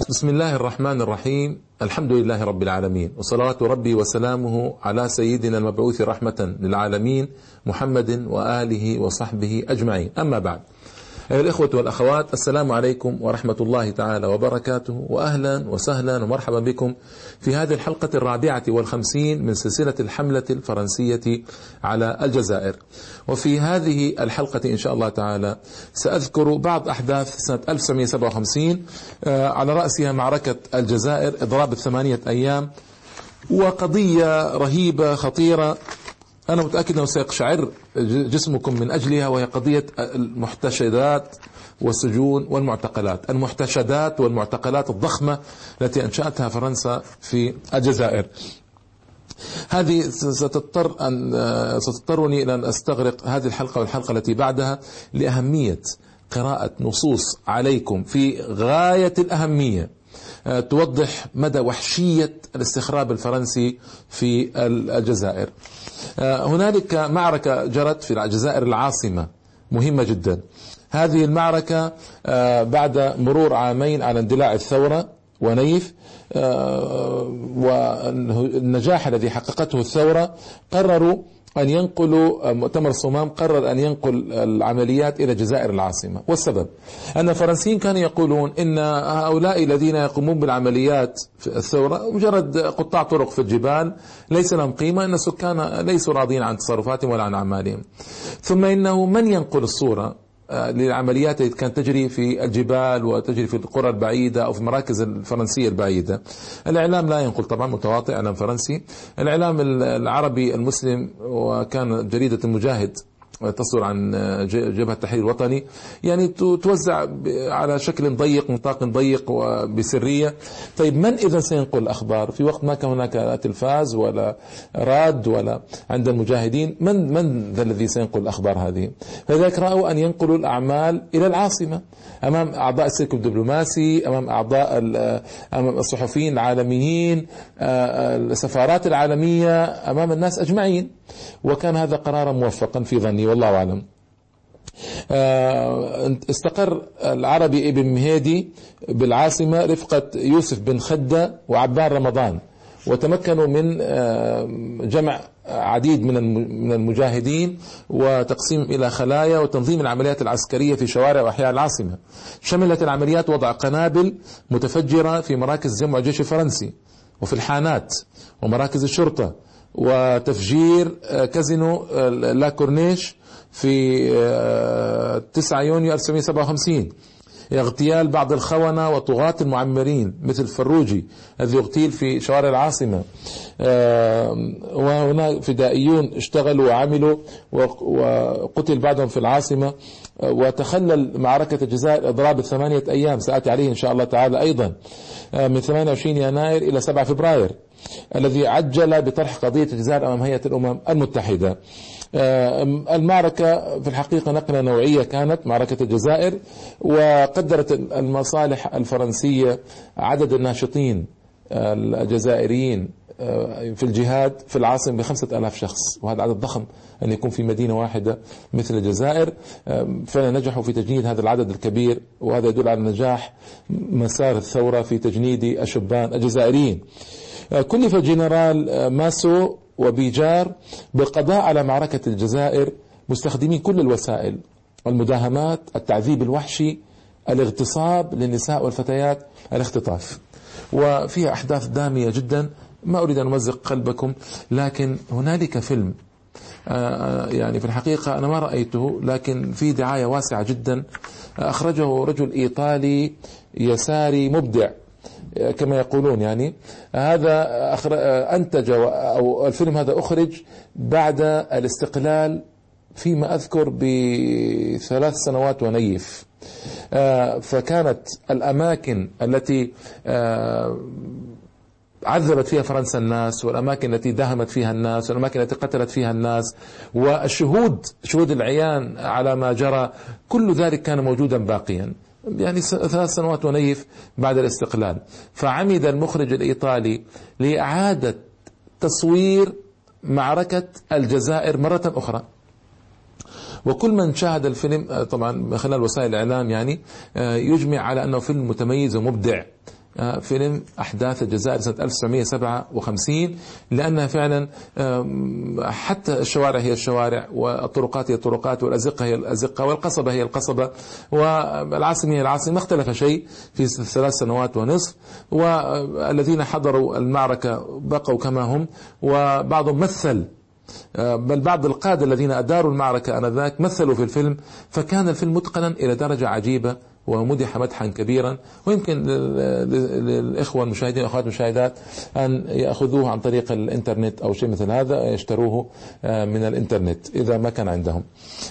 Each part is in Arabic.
بسم الله الرحمن الرحيم الحمد لله رب العالمين وصلوات ربي وسلامه على سيدنا المبعوث رحمة للعالمين محمد وآله وصحبه أجمعين أما بعد أيها الإخوة والأخوات السلام عليكم ورحمة الله تعالى وبركاته وأهلا وسهلا ومرحبا بكم في هذه الحلقة الرابعة والخمسين من سلسلة الحملة الفرنسية على الجزائر. وفي هذه الحلقة إن شاء الله تعالى سأذكر بعض أحداث سنة 1957 آه، على رأسها معركة الجزائر إضراب الثمانية أيام وقضية رهيبة خطيرة أنا متأكد أنه سيقشعر جسمكم من أجلها وهي قضية المحتشدات والسجون والمعتقلات. المحتشدات والمعتقلات الضخمة التي أنشأتها فرنسا في الجزائر. هذه ستضطر أن ستضطرني إلى أن أستغرق هذه الحلقة والحلقة التي بعدها لأهمية قراءة نصوص عليكم في غاية الأهمية. توضح مدى وحشية الاستخراب الفرنسي في الجزائر. آه، هنالك معركة جرت في الجزائر العاصمة مهمة جدا. هذه المعركة آه، بعد مرور عامين على اندلاع الثورة ونيف آه، والنجاح الذي حققته الثورة قرروا أن ينقلوا مؤتمر صمام قرر أن ينقل العمليات إلى جزائر العاصمة. والسبب أن الفرنسيين كانوا يقولون إن هؤلاء الذين يقومون بالعمليات في الثورة مجرد قطاع طرق في الجبال ليس لهم قيمة أن السكان ليسوا راضين عن تصرفاتهم ولا عن أعمالهم. ثم إنه من ينقل الصورة؟ للعمليات التي كانت تجري في الجبال وتجري في القرى البعيدة أو في المراكز الفرنسية البعيدة. الإعلام لا ينقل طبعا متواطئ إعلام فرنسي. الإعلام العربي المسلم وكان جريدة المجاهد. تصدر عن جبهة التحرير الوطني يعني توزع على شكل ضيق نطاق ضيق وبسرية. طيب من إذا سينقل الأخبار؟ في وقت ما كان هناك لا تلفاز ولا راد ولا عند المجاهدين. من من ذا الذي سينقل الأخبار هذه؟ فلذلك رأوا أن ينقلوا الأعمال إلى العاصمة. أمام أعضاء السلك الدبلوماسي أمام أعضاء أمام الصحفيين العالميين السفارات العالمية أمام الناس أجمعين. وكان هذا قرارا موفقا في ظني. والله أعلم آه، استقر العربي ابن مهيدي بالعاصمة رفقة يوسف بن خدة وعبان رمضان وتمكنوا من آه، جمع عديد من من المجاهدين وتقسيم إلى خلايا وتنظيم العمليات العسكرية في شوارع وأحياء العاصمة. شملت العمليات وضع قنابل متفجرة في مراكز جمع الجيش الفرنسي وفي الحانات ومراكز الشرطة وتفجير آه، كازينو لا كورنيش في 9 آه، يونيو 1957 اغتيال بعض الخونة وطغاة المعمرين مثل فروجي الذي اغتيل في شوارع العاصمة. وهنا فدائيون اشتغلوا وعملوا وقتل بعضهم في العاصمة. وتخلل معركة الجزائر إضراب الثمانية أيام سآتي عليه إن شاء الله تعالى أيضا. من 28 يناير إلى 7 فبراير الذي عجل بطرح قضية الجزائر أمام هيئة الأمم المتحدة. آه، المعركة في الحقيقة نقلة نوعية كانت معركة الجزائر وقدرت المصالح الفرنسية عدد الناشطين الجزائريين آه، في الجهاد في العاصمة بخمسة ألاف شخص وهذا عدد ضخم أن يكون في مدينة واحدة مثل الجزائر. آه، فعلا نجحوا في تجنيد هذا العدد الكبير وهذا يدل على نجاح مسار الثورة في تجنيد الشبان الجزائريين. كلف الجنرال ماسو وبيجار بالقضاء على معركة الجزائر مستخدمين كل الوسائل المداهمات التعذيب الوحشي الاغتصاب للنساء والفتيات الاختطاف. وفيها أحداث دامية جدا ما أريد أن أمزق قلبكم لكن هنالك فيلم آه، يعني في الحقيقة أنا ما رأيته لكن في دعاية واسعة جدا أخرجه رجل إيطالي يساري مبدع. كما يقولون يعني. هذا أنتج أو الفيلم هذا أخرج بعد الاستقلال فيما أذكر بثلاث سنوات ونيف. آه، فكانت الأماكن التي آه، عذبت فيها فرنسا الناس والأماكن التي داهمت فيها الناس والأماكن التي قتلت فيها الناس والشهود شهود العيان على ما جرى كل ذلك كان موجودا باقيا. يعني ثلاث سنوات ونيف بعد الاستقلال. فعمد المخرج الإيطالي لإعادة تصوير معركة الجزائر مرة أخرى. وكل من شاهد الفيلم طبعا من خلال وسائل الإعلام يعني يجمع على أنه فيلم متميز ومبدع. آه، فيلم أحداث الجزائر سنة 1957 لأنها فعلا حتى الشوارع هي الشوارع والطرقات هي الطرقات والأزقة هي الأزقة والقصبة هي القصبة والعاصمة هي العاصمة ما اختلف شيء في ثلاث سنوات ونصف. والذين حضروا المعركة بقوا كما هم وبعضهم مثل آه، بل بعض القادة الذين أداروا المعركة آنذاك مثلوا في الفيلم فكان الفيلم متقنا إلى درجة عجيبة. ومدح مدحا كبيرا. ويمكن للإخوة المشاهدين والأخوات المشاهدات أن يأخذوه عن طريق الإنترنت أو شيء مثل هذا يشتروه آه، من الإنترنت إذا ما كان عندهم.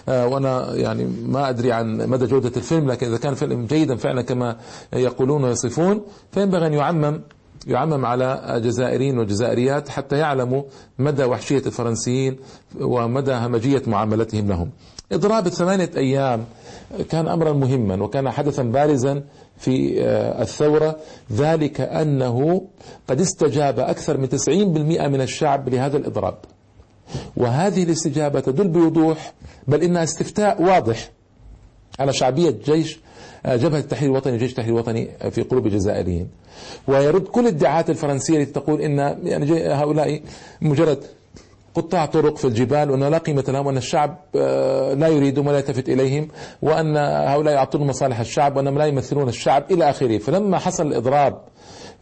آه، وأنا يعني ما أدري عن مدى جودة الفيلم لكن إذا كان فيلم جيدا فعلا كما يقولون ويصفون فينبغي أن يعمم يعمم على جزائريين وجزائريات حتى يعلموا مدى وحشية الفرنسيين ومدى همجية معاملتهم لهم. إضراب الثمانية أيام كان أمرا مهما وكان حدثا بارزا في آه، الثورة. ذلك أنه قد استجاب أكثر من 90% من الشعب لهذا الإضراب. وهذه الاستجابة تدل بوضوح بل إنها استفتاء واضح على شعبية جيش آه، جبهة التحرير الوطني وجيش التحرير الوطني في قلوب الجزائريين. ويرد كل الادعاءات الفرنسية التي تقول إن يعني هؤلاء مجرد قطاع طرق في الجبال وأن لا قيمة لهم وأن الشعب آه، لا يريدهم ولا يلتفت إليهم وأن هؤلاء يعطون مصالح الشعب وأنهم لا يمثلون الشعب إلى آخره. فلما حصل الإضراب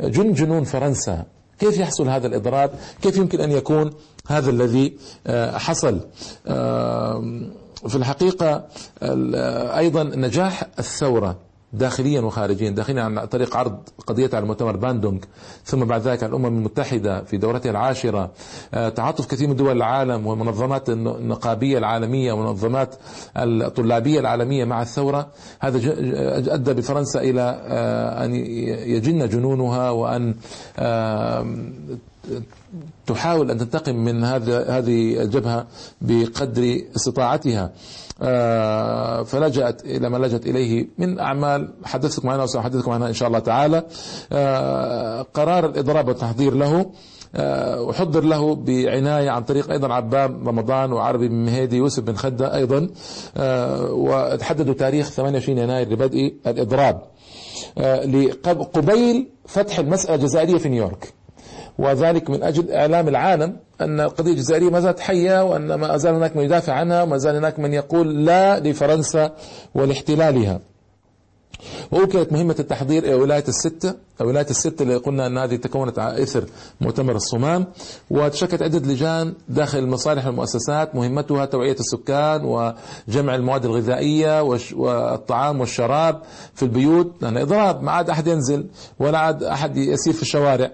جن جنون فرنسا كيف يحصل هذا الإضراب؟ كيف يمكن أن يكون هذا الذي آه، حصل؟ في الحقيقة أيضا نجاح الثورة. داخليا وخارجيا داخليا عن طريق عرض قضية على مؤتمر باندونغ. ثم بعد ذلك على الأمم المتحدة في دورتها العاشرة آه، تعاطف كثير من دول العالم والمنظمات النقابية العالمية والمنظمات الطلابية العالمية مع الثورة. هذا أدى بفرنسا إلى آه، أن يجن جنونها وأن تحاول أن تنتقم من هذه الجبهة بقدر استطاعتها. آه، فلجأت إلى ما لجأت إليه من أعمال حدثتكم عنها وسأحدثكم عنها إن شاء الله تعالى. آه، قرار الإضراب والتحضير له آه، وحضر له بعناية عن طريق أيضا عباب رمضان وعربي بن مهيدي يوسف بن خدة أيضا وتحددوا تاريخ 28 يناير لبدء الإضراب. قبيل فتح المسألة الجزائرية في نيويورك. وذلك من أجل إعلام العالم أن القضية الجزائرية ما زالت حية وأن ما زال هناك من يدافع عنها وما زال هناك من يقول لا لفرنسا ولاحتلالها. وأوكلت مهمة التحضير إلى ولاية الستة. الولايات الستة اللي قلنا أن هذه تكونت على إثر مؤتمر الصمام. وتشكلت عدة لجان داخل المصالح والمؤسسات مهمتها توعية السكان وجمع المواد الغذائية والطعام والشراب في البيوت. لأن إضراب ما عاد أحد ينزل ولا عاد أحد يسير في الشوارع.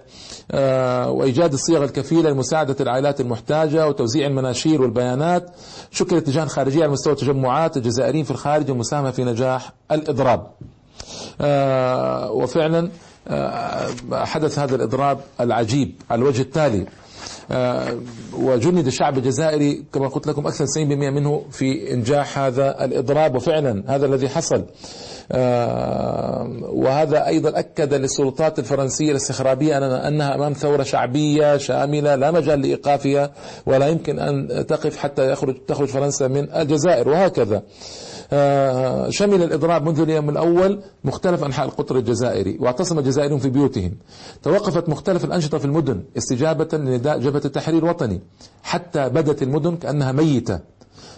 آه، وإيجاد الصيغ الكفيلة لمساعدة العائلات المحتاجة وتوزيع المناشير والبيانات. شكلت لجان خارجية على مستوى التجمعات الجزائريين في الخارج والمساهمة في نجاح الإضراب. وفعلا آه، حدث هذا الإضراب العجيب على الوجه التالي. آه، وجند الشعب الجزائري كما قلت لكم أكثر 90% منه في إنجاح هذا الإضراب وفعلا هذا الذي حصل. وهذا أيضا أكد للسلطات الفرنسية الاستخرابية أنها أمام ثورة شعبية شاملة لا مجال لإيقافها ولا يمكن أن تقف حتى يخرج تخرج فرنسا من الجزائر وهكذا. آه، شمل الإضراب منذ اليوم الأول مختلف أنحاء القطر الجزائري واعتصم الجزائريون في بيوتهم. توقفت مختلف الأنشطة في المدن استجابة لنداء جبهة التحرير الوطني. حتى بدت المدن كأنها ميتة.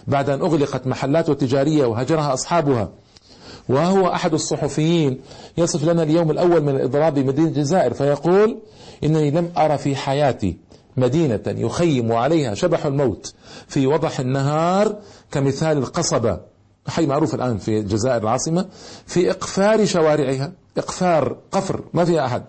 بعد أن أغلقت محلات تجارية وهجرها أصحابها. وهو أحد الصحفيين يصف لنا اليوم الأول من الإضراب بمدينة الجزائر فيقول إنني لم أرى في حياتي مدينة يخيم عليها شبح الموت في وضح النهار كمثال القصبة حي معروف الآن في الجزائر العاصمة في إقفار شوارعها إقفار قفر ما فيها أحد.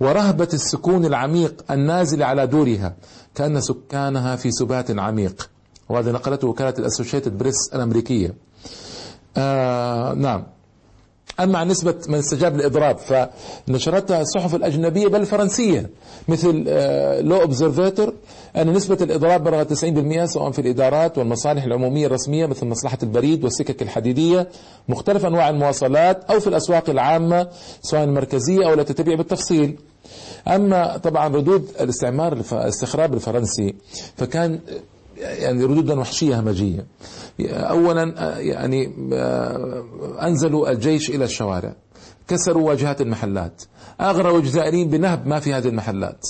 ورهبة السكون العميق النازل على دورها كأن سكانها في سبات عميق. وهذا نقلته وكالة الأسوشيتد بريس الأمريكية. آه نعم. أما عن نسبة من استجاب للإضراب فنشرتها الصحف الأجنبية بل الفرنسية مثل لو آه، أوبسرفاتور أن نسبة الإضراب بلغت 90% سواء في الإدارات والمصالح العمومية الرسمية مثل مصلحة البريد والسكك الحديدية مختلف أنواع المواصلات أو في الأسواق العامة سواء المركزية أو التي تبيع بالتفصيل. أما طبعا ردود الاستعمار الاستخراب الفرنسي فكان يعني ردودا وحشية همجية. اولا يعني أنزلوا الجيش إلى الشوارع كسروا واجهات المحلات أغروا الجزائريين بنهب ما في هذه المحلات.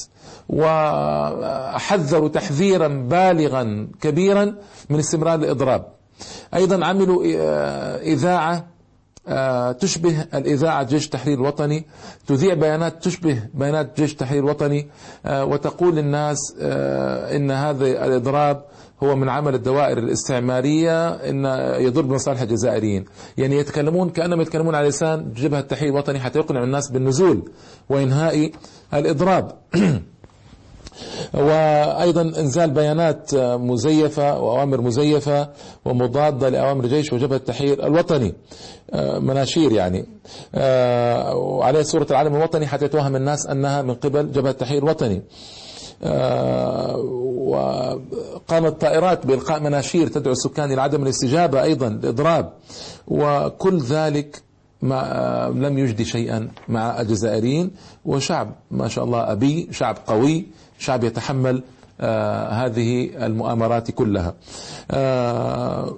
وحذروا تحذيرا بالغا كبيرا من استمرار الإضراب. أيضا عملوا آه، إذاعة آه، تشبه الإذاعة جيش التحرير الوطني. تذيع بيانات تشبه بيانات جيش التحرير الوطني آه، وتقول للناس إن هذا الإضراب هو من عمل الدوائر الاستعمارية إن يضر بمصالح الجزائريين. يعني يتكلمون كأنهم يتكلمون على لسان جبهة التحرير الوطني حتى يقنعوا الناس بالنزول وإنهاء الإضراب. وأيضا إنزال بيانات مزيفة وأوامر مزيفة ومضادة لأوامر الجيش وجبهة التحرير الوطني مناشير يعني وعليه صورة العالم الوطني حتى يتوهم الناس أنها من قبل جبهة التحرير الوطني. وقامت طائرات بإلقاء مناشير تدعو السكان إلى عدم الاستجابة أيضا الإضراب وكل ذلك ما لم يجدي شيئا مع الجزائريين. وشعب ما شاء الله أبي شعب قوي شعب يتحمل آه هذه المؤامرات كلها. آه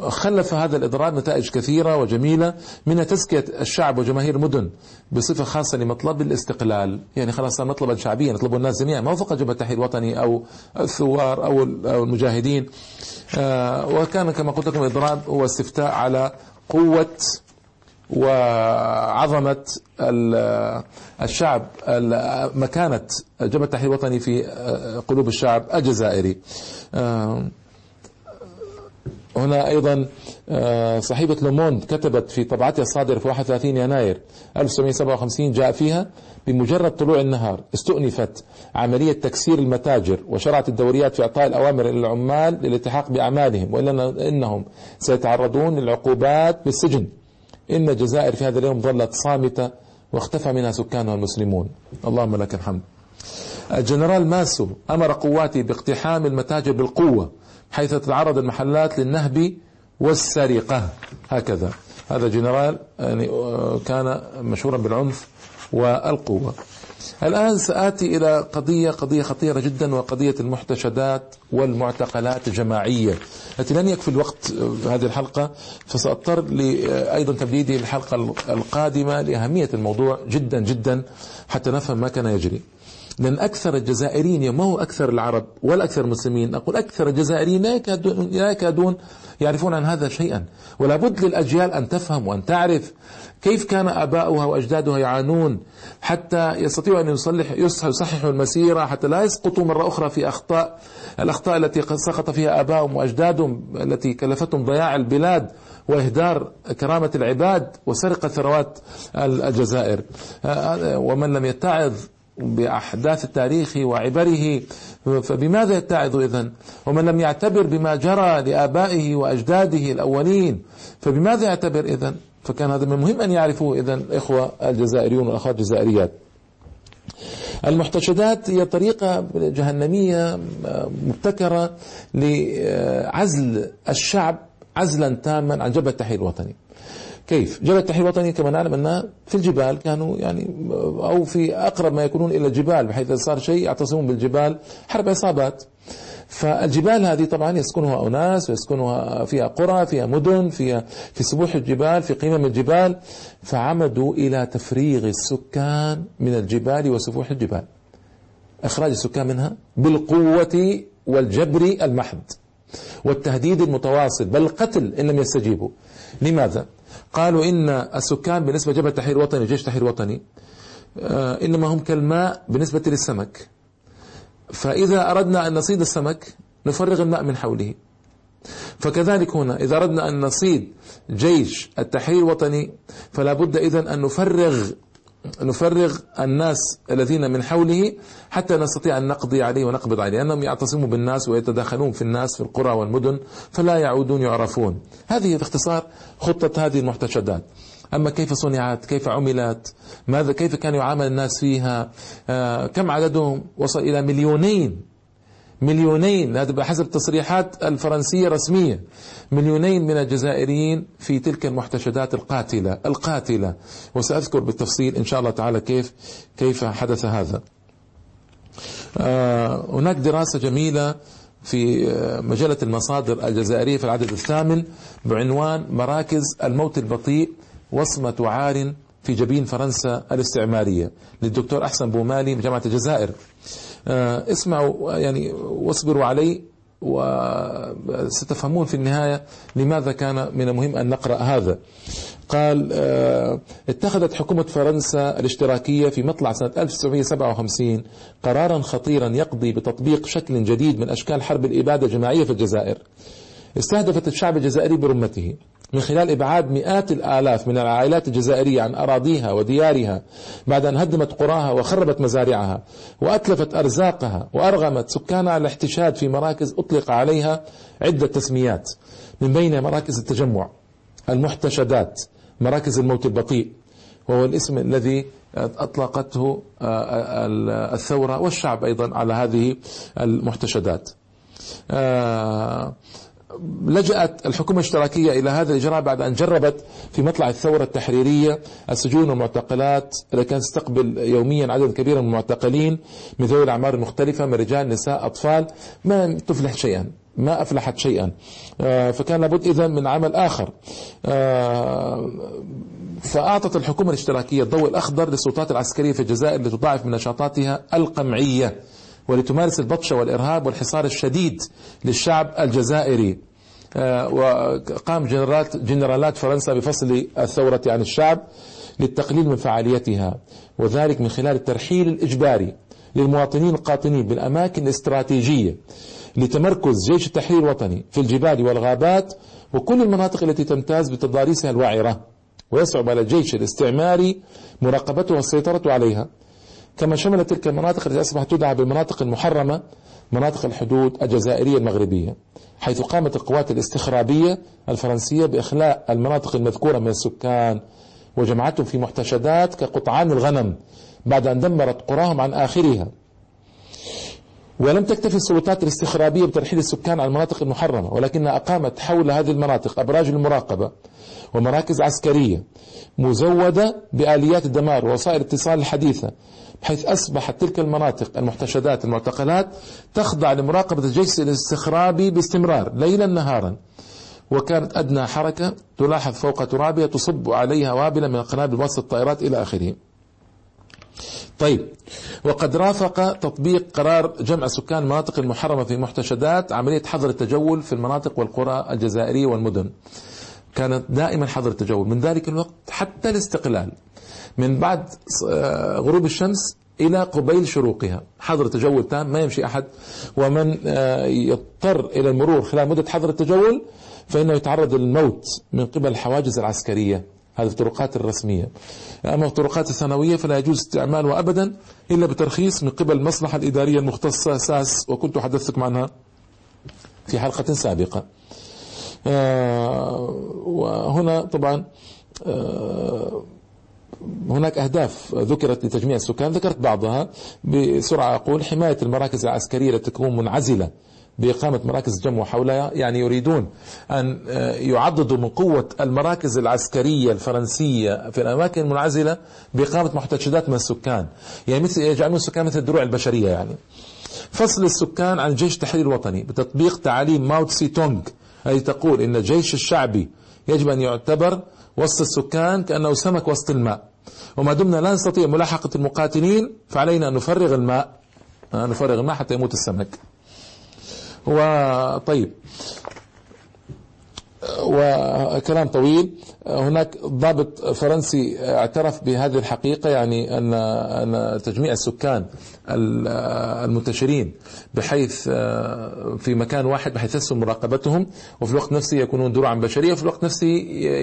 خلف هذا الإضرار نتائج كثيرة وجميلة منها تزكية الشعب وجماهير المدن بصفة خاصة لمطلب الاستقلال. يعني خلاص صار مطلبا شعبيا يطلبه الناس جميعا. ما فقط جبهة التحرير الوطني أو الثوار أو المجاهدين. آه وكان كما قلت لكم الإضراب هو استفتاء على قوة وعظمة الشعب مكانة جبهة التحرير الوطني في قلوب الشعب الجزائري. هنا أيضا صحيفة لوموند كتبت في طبعتها الصادرة في 31 يناير 1957 جاء فيها بمجرد طلوع النهار استؤنفت عملية تكسير المتاجر وشرعت الدوريات في إعطاء الأوامر إلى العمال للالتحاق بأعمالهم وإلا إنهم سيتعرضون للعقوبات بالسجن. إن الجزائر في هذا اليوم ظلت صامتة واختفى منها سكانها المسلمون. اللهم لك الحمد. الجنرال ماسو أمر قواته باقتحام المتاجر بالقوة حيث تتعرض المحلات للنهب والسرقة. هكذا. هذا جنرال يعني كان مشهورا بالعنف والقوة. الآن سآتي إلى قضية قضية خطيرة جدا وقضية المحتشدات والمعتقلات الجماعية التي لن يكفي الوقت في هذه الحلقة. فسأضطر أيضا تمديده الحلقة القادمة لأهمية الموضوع جدا جدا حتى نفهم ما كان يجري. لأن أكثر الجزائريين ما هو أكثر العرب ولا أكثر المسلمين؟ أقول أكثر الجزائريين لا يكادون, لا يكادون يعرفون عن هذا شيئا. ولا بد للأجيال أن تفهم وأن تعرف كيف كان آباؤها وأجدادها يعانون حتى يستطيعوا أن يصلح يصححوا المسيرة حتى لا يسقطوا مرة أخرى في أخطاء الأخطاء التي سقط فيها آباؤهم وأجدادهم التي كلفتهم ضياع البلاد وإهدار كرامة العباد وسرقة ثروات الجزائر. ومن لم يتعظ بأحداث التاريخ وعبره فبماذا يتعظ إذن؟ ومن لم يعتبر بما جرى لآبائه وأجداده الأولين فبماذا يعتبر إذن؟ فكان هذا من المهم أن يعرفوا إذن إخوة الجزائريون والأخوات الجزائريات. المحتشدات هي طريقة جهنمية مبتكرة لعزل الشعب عزلا تاما عن جبهة التحرير الوطني. كيف؟ جبهة التحرير الوطني كما نعلم أنها في الجبال كانوا يعني أو في أقرب ما يكونون إلى الجبال بحيث صار شيء يعتصمون بالجبال حرب عصابات فالجبال هذه طبعا يسكنها أناس ويسكنها فيها قرى فيها مدن فيها في سبوح الجبال في قمم الجبال فعمدوا إلى تفريغ السكان من الجبال وسفوح الجبال إخراج السكان منها بالقوة والجبر المحض والتهديد المتواصل بل القتل إن لم يستجيبوا لماذا؟ قالوا إن السكان بالنسبة لجبهة التحرير الوطني جيش التحرير الوطني آه، إنما هم كالماء بالنسبة للسمك. فإذا أردنا أن نصيد السمك نفرغ الماء من حوله. فكذلك هنا إذا أردنا أن نصيد جيش التحرير الوطني فلا بد إذن أن نفرغ نفرغ الناس الذين من حوله حتى نستطيع أن نقضي عليه ونقبض عليه لأنهم يعتصموا بالناس ويتداخلون في الناس في القرى والمدن فلا يعودون يعرفون. هذه باختصار خطة هذه المحتشدات. أما كيف صنعت؟ كيف عملت؟ ماذا؟ كيف كان يعامل الناس فيها؟ آه كم عددهم؟ وصل إلى مليونين. مليونين هذا بحسب التصريحات الفرنسية رسمية. مليونين من الجزائريين في تلك المحتشدات القاتلة القاتلة. وسأذكر بالتفصيل إن شاء الله تعالى كيف كيف حدث هذا. آه هناك دراسة جميلة في آه، مجلة المصادر الجزائرية في العدد الثامن بعنوان مراكز الموت البطيء وصمة عار في جبين فرنسا الاستعمارية. للدكتور أحسن بومالي من جامعة الجزائر. اسمعوا يعني واصبروا علي وستفهمون في النهاية لماذا كان من المهم أن نقرأ هذا. قال آه، اتخذت حكومة فرنسا الاشتراكية في مطلع سنة 1957 قرارا خطيرا يقضي بتطبيق شكل جديد من أشكال حرب الإبادة الجماعية في الجزائر. استهدفت الشعب الجزائري برمته. من خلال إبعاد مئات الآلاف من العائلات الجزائرية عن أراضيها وديارها بعد أن هدمت قراها وخربت مزارعها وأتلفت أرزاقها وأرغمت سكانها على الاحتشاد في مراكز أطلق عليها عدة تسميات من بين مراكز التجمع المحتشدات مراكز الموت البطيء وهو الاسم الذي أطلقته آه، الثورة والشعب أيضا على هذه المحتشدات. آه، لجأت الحكومة الاشتراكية إلى هذا الإجراء بعد أن جربت في مطلع الثورة التحريرية السجون والمعتقلات. التي كانت تستقبل يوميا عدد كبير من المعتقلين من ذوي الأعمار المختلفة من رجال نساء أطفال ما تفلح شيئا ما أفلحت شيئا. آه، فكان لابد إذا من عمل آخر. آه، فأعطت الحكومة الاشتراكية الضوء الأخضر للسلطات العسكرية في الجزائر لتضاعف من نشاطاتها القمعية. ولتمارس البطشة والإرهاب والحصار الشديد للشعب الجزائري. آه، وقام جنرالات, جنرالات فرنسا بفصل الثورة عن الشعب للتقليل من فعاليتها وذلك من خلال الترحيل الإجباري للمواطنين القاطنين بالأماكن الاستراتيجية لتمركز جيش التحرير الوطني في الجبال والغابات وكل المناطق التي تمتاز بتضاريسها الوعرة ويصعب على الجيش الاستعماري مراقبتها والسيطرة عليها. كما شملت تلك المناطق التي أصبحت تدعى بالمناطق المحرمة مناطق الحدود الجزائرية المغربية حيث قامت القوات الاستخرابية الفرنسية بإخلاء المناطق المذكورة من السكان وجمعتهم في محتشدات كقطعان الغنم بعد أن دمرت قراهم عن آخرها. ولم تكتفي السلطات الاستخرابية بترحيل السكان عن المناطق المحرمة ولكنها أقامت حول هذه المناطق أبراج المراقبة ومراكز عسكرية مزودة بآليات الدمار ووسائل الاتصال الحديثة بحيث أصبحت تلك المناطق المحتشدات المعتقلات تخضع لمراقبة الجيش الاستخرابي باستمرار ليلا نهارا. وكانت أدنى حركة تلاحظ فوق ترابها تصب عليها وابلا من القنابل وسط الطائرات إلى آخره. طيب. وقد رافق تطبيق قرار جمع سكان المناطق المحرمة في محتشدات عملية حظر التجول في المناطق والقرى الجزائرية والمدن. كانت دائما حظر التجول. من ذلك الوقت حتى الاستقلال. من بعد آه، غروب الشمس إلى قبيل شروقها. حظر تجول تام ما يمشي أحد. ومن آه، يضطر إلى المرور خلال مدة حظر التجول فإنه يتعرض للموت من قبل الحواجز العسكرية. هذه الطرقات الرسمية. أما الطرقات الثانوية فلا يجوز استعمالها أبدا إلا بترخيص من قبل المصلحة الإدارية المختصة ساس وكنت حدثتكم عنها في حلقة سابقة. آه، وهنا طبعا هناك أهداف ذكرت لتجميع السكان. ذكرت بعضها بسرعة. أقول حماية المراكز العسكرية التي تكون منعزلة بإقامة مراكز جمع حولها يعني يريدون أن آه، يعضدوا من قوة المراكز العسكرية الفرنسية في الأماكن المنعزلة بإقامة محتشدات من السكان. يعني مثل يجعلون السكان مثل الدروع البشرية يعني. فصل السكان عن الجيش التحرير الوطني بتطبيق تعاليم ماو تسي تونغ التي تقول إن الجيش الشعبي يجب أن يعتبر وسط السكان كأنه سمك وسط الماء. وما دمنا لا نستطيع ملاحقة المقاتلين فعلينا أن نفرغ الماء نفرغ الماء حتى يموت السمك. وطيب وكلام طويل. هناك ضابط فرنسي اعترف بهذه الحقيقة يعني أن أن تجميع السكان المنتشرين بحيث في مكان واحد بحيث يسهل مراقبتهم وفي الوقت نفسه يكونون دروعا بشرية وفي الوقت نفسه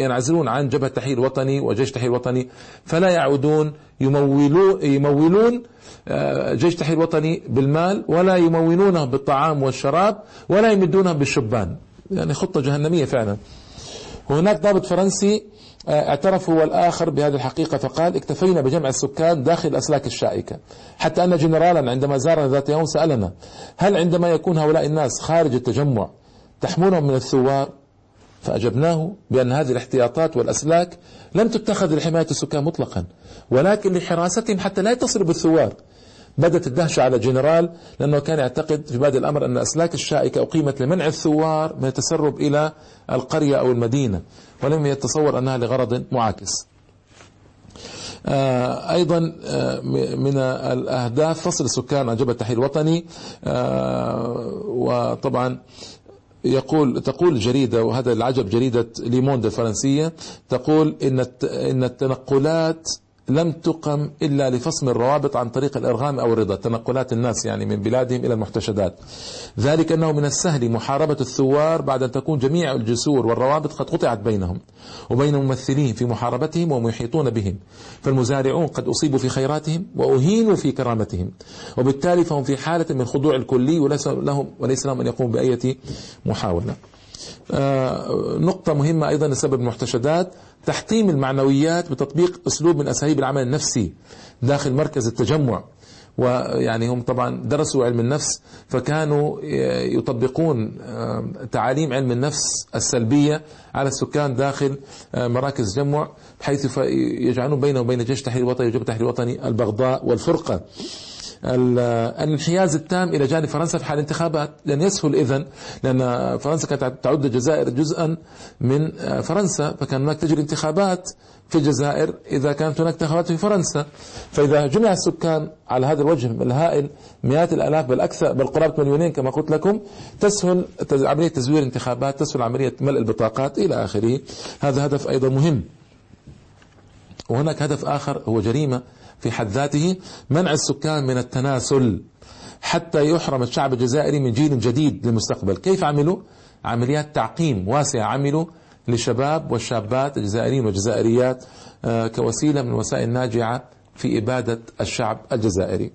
ينعزلون عن جبهة تحرير وطني وجيش تحرير وطني فلا يعودون يمولون يمولون جيش تحرير وطني بالمال ولا يمونونه بالطعام والشراب ولا يمدونه بالشبان. يعني خطة جهنمية فعلا. وهناك ضابط فرنسي آه، اعترف هو الآخر بهذه الحقيقة فقال اكتفينا بجمع السكان داخل الأسلاك الشائكة. حتى أن جنرالا عندما زارنا ذات يوم سألنا هل عندما يكون هؤلاء الناس خارج التجمع تحمونهم من الثوار؟ فأجبناه بأن هذه الاحتياطات والأسلاك لم تتخذ لحماية السكان مطلقا ولكن لحراستهم حتى لا يتصلوا بالثوار. بدت الدهشة على جنرال لأنه كان يعتقد في بادئ الأمر أن الأسلاك الشائكة أقيمت لمنع الثوار من التسرب إلى القرية أو المدينة ولم يتصور أنها لغرض معاكس. آه، أيضا آه، من الأهداف فصل السكان عن جبل التحرير الوطني وطبعا يقول تقول الجريدة وهذا العجب جريدة ليموند الفرنسية تقول إن إن التنقلات لم تقم إلا لفصم الروابط عن طريق الإرغام أو الرضا تنقلات الناس يعني من بلادهم إلى المحتشدات. ذلك أنه من السهل محاربة الثوار بعد أن تكون جميع الجسور والروابط قد قطعت بينهم وبين ممثلين في محاربتهم ومحيطون بهم. فالمزارعون قد أصيبوا في خيراتهم وأهينوا في كرامتهم وبالتالي فهم في حالة من خضوع الكلي وليس لهم وليس لهم أن يقوموا بأية محاولة. نقطة مهمة أيضا لسبب المحتشدات تحطيم المعنويات بتطبيق أسلوب من أساليب العمل النفسي داخل مركز التجمع. ويعني هم طبعا درسوا علم النفس فكانوا يطبقون آه، تعاليم علم النفس السلبية على السكان داخل آه، مراكز التجمع بحيث يجعلون بينه وبين جيش التحرير الوطني وجبهة التحرير الوطني البغضاء والفرقة. الانحياز التام إلى جانب فرنسا في حال الانتخابات لن يسهل اذا لأن فرنسا كانت تعد الجزائر جزءا من فرنسا فكان هناك تجري انتخابات في الجزائر إذا كانت هناك انتخابات في فرنسا. فإذا جمع السكان على هذا الوجه الهائل مئات الآلاف بل أكثر بل قرابة مليونين كما قلت لكم تسهل عملية تزوير انتخابات تسهل عملية ملء البطاقات إلى آخره. هذا هدف أيضا مهم. وهناك هدف آخر هو جريمة في حد ذاته منع السكان من التناسل حتى يحرم الشعب الجزائري من جيل جديد للمستقبل. كيف عملوا؟ عمليات تعقيم واسعة عملوا للشباب والشابات الجزائريين والجزائريات آه، كوسيلة من وسائل ناجعة في إبادة الشعب الجزائري.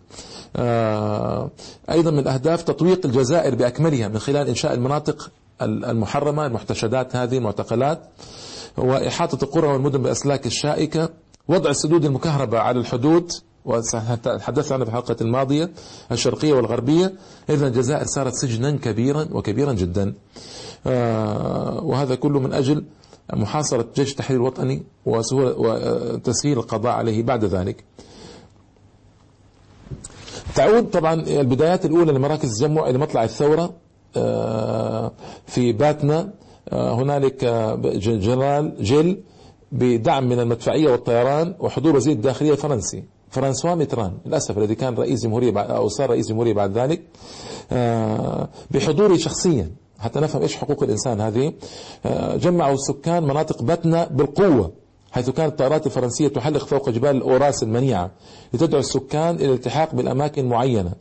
آه، أيضا من أهداف تطويق الجزائر بأكملها من خلال إنشاء المناطق المحرمة المحتشدات هذه المعتقلات وإحاطة القرى والمدن بأسلاك الشائكة. وضع السدود المكهربة على الحدود وتحدثت عنها في الحلقة الماضية الشرقية والغربية. إذا الجزائر صارت سجنا كبيرا وكبيرا جدا. آه، وهذا كله من أجل محاصرة جيش التحرير الوطني وتسهيل القضاء عليه بعد ذلك. تعود طبعا البدايات الأولى لمراكز التجمع إلى مطلع الثورة. آه، في باتنا آه، هنالك جنرال جيل بدعم من المدفعية والطيران وحضور وزير الداخلية الفرنسي فرانسوا ميتران. للأسف الذي كان رئيس جمهورية أو صار رئيس جمهورية بعد ذلك. آه، بحضوره شخصيا. حتى نفهم إيش حقوق الإنسان هذه. آه، جمعوا سكان مناطق بتنا بالقوة حيث كانت الطائرات الفرنسية تحلق فوق جبال الاوراس المنيعة لتدعو السكان إلى الالتحاق بالأماكن معينة.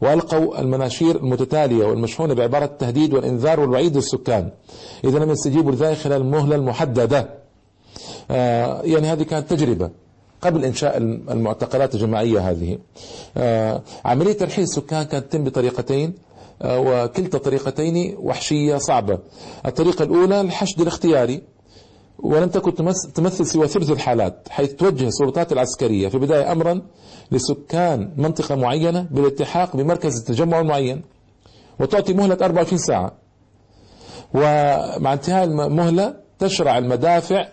وألقوا المناشير المتتالية والمشحونة بعبارة التهديد والإنذار والوعيد للسكان. إذا لم يستجيبوا لذلك خلال المهلة المحددة. آه، يعني هذه كانت تجربة قبل إنشاء المعتقلات الجماعية هذه. آه، عملية ترحيل السكان كانت تتم بطريقتين آه، وكلتا الطريقتين وحشية صعبة. الطريقة الأولى الحشد الاختياري ولم تكن تمثل سوى ثلث الحالات حيث توجه السلطات العسكرية في البداية أمرا لسكان منطقة معينة بالالتحاق بمركز التجمع المعين وتعطي مهلة 24 ساعة. ومع انتهاء المهلة تشرع المدافع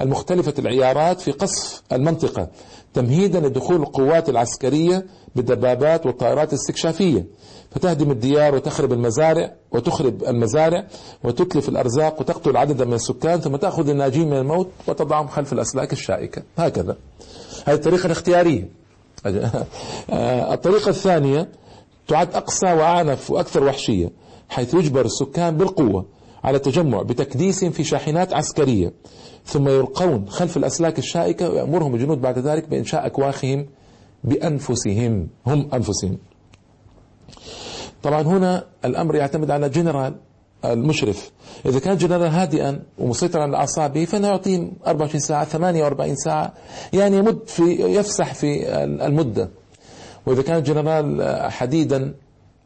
المختلفة العيارات في قصف المنطقة تمهيدا لدخول القوات العسكرية بالدبابات والطائرات الاستكشافية. فتهدم الديار وتخرب المزارع وتخرب المزارع وتتلف الأرزاق وتقتل عددا من السكان ثم تأخذ الناجين من الموت وتضعهم خلف الأسلاك الشائكة. هكذا. هذه الطريقة الاختيارية. الطريقة الثانية تعد أقصى وأعنف وأكثر وحشية حيث يجبر السكان بالقوة. على التجمع بتكديس في شاحنات عسكرية. ثم يلقون خلف الأسلاك الشائكة ويأمرهم الجنود بعد ذلك بإنشاء أكواخهم بأنفسهم. هم أنفسهم. طبعا هنا الأمر يعتمد على جنرال المشرف. إذا كان جنرال هادئا ومسيطرا على أعصابه فإنه يعطيهم 24 ساعة 48 ساعة يعني يمد في يفسح في المدة. وإذا كان جنرال حديدا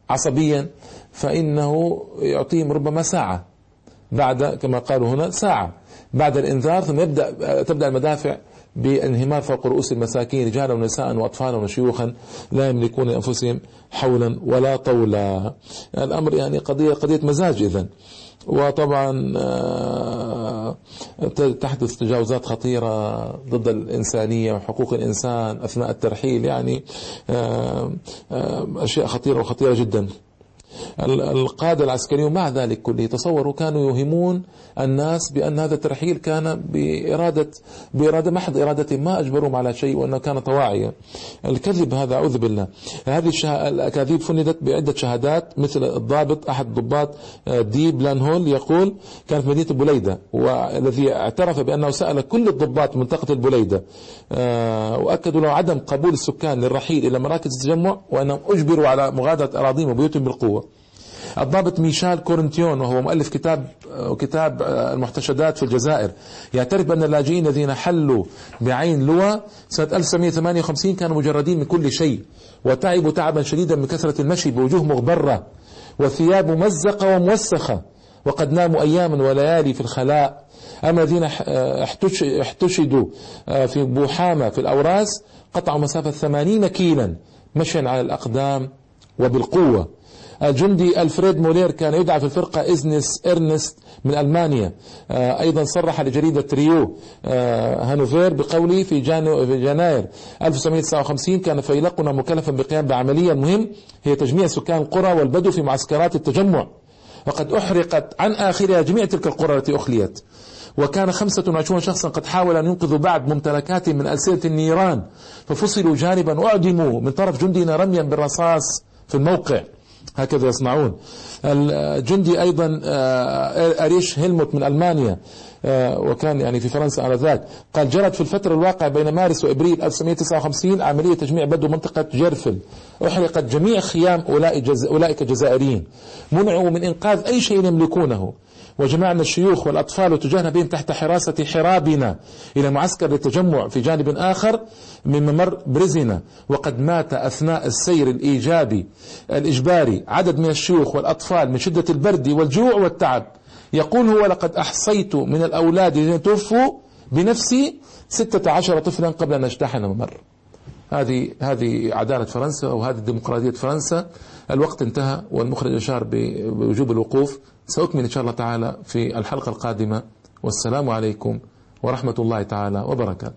عصبيا فإنه يعطيهم ربما ساعة. بعد كما قالوا هنا ساعة. بعد الإنذار ثم يبدأ تبدأ المدافع بانهمار فوق رؤوس المساكين رجالا ونساء واطفالا وشيوخا لا يملكون لأنفسهم حولا ولا طولا. الأمر يعني قضية قضية مزاج اذا. وطبعا آه، تحدث تجاوزات خطيرة ضد الإنسانية وحقوق الإنسان أثناء الترحيل يعني آه، آه، أشياء خطيرة وخطيرة جدا. القادة العسكريون مع ذلك كله تصوروا كانوا يوهمون الناس بأن هذا الترحيل كان بإرادة بإرادة محض إرادة ما أجبرهم على شيء وأنه كان طواعية الكذب هذا أعوذ بالله. هذه الأكاذيب فندت بعدة شهادات مثل الضابط أحد ضباط آه، دي بلان هول يقول كان في مدينة بوليدة والذي اعترف بأنه سأل كل الضباط منطقة البوليدة. آه، وأكدوا له عدم قبول السكان للرحيل إلى مراكز التجمع وأنهم أجبروا على مغادرة أراضيهم وبيوتهم بالقوة. الضابط ميشال كورنتيون وهو مؤلف كتاب كتاب المحتشدات في الجزائر. يعترف بأن اللاجئين الذين حلوا بعين لوا سنة 1958 كانوا مجردين من كل شيء وتعبوا تعبا شديدا من كثرة المشي بوجوه مغبرة وثياب ممزقة وموسخة وقد ناموا أياما وليالي في الخلاء. أما الذين احتشدوا في بوحامة في الأوراس قطعوا مسافة ثمانين كيلا مشيا على الأقدام وبالقوة. الجندي ألفريد مولير كان يدعى في الفرقة إزنس إرنست من ألمانيا. آه، أيضا صرح لجريدة ريو آه، هانوفير بقوله في, في يناير. 1959 كان فيلقنا مكلفا بالقيام بعملية. المهم هي تجميع سكان القرى والبدو في معسكرات التجمع. وقد أحرقت عن آخرها جميع تلك القرى التي أخليت. وكان خمسة وعشرون شخصا قد حاول أن ينقذوا بعض ممتلكاتهم من ألسنة النيران. ففصلوا جانبا وأعدموا من طرف جندنا رميا بالرصاص في الموقع. هكذا يصنعون الجندي أيضا آه، أريش هيلموت من ألمانيا آه، وكان يعني في فرنسا على ذاك. قال جرت في الفترة الواقعة بين مارس وإبريل 1959 عملية تجميع بدو منطقة جرفل أحرقت جميع خيام أولئك جزائريين. منعوا من إنقاذ أي شيء يملكونه. وجمعنا الشيوخ والأطفال وتجهنا بهم تحت حراسة حرابنا. إلى معسكر للتجمع في جانب آخر من ممر برزنة وقد مات أثناء السير الإيجابي الإجباري عدد من الشيوخ والأطفال من شدة البرد والجوع والتعب. يقول هو لقد أحصيت من الأولاد الذين توفوا بنفسي ستة عشر طفلا قبل أن نجتحن ممر هذه هذه عدالة فرنسا وهذه ديمقراطية فرنسا. الوقت انتهى والمخرج أشار بوجوب الوقوف. سأكمل إن شاء الله تعالى في الحلقة القادمة والسلام عليكم ورحمة الله تعالى وبركاته.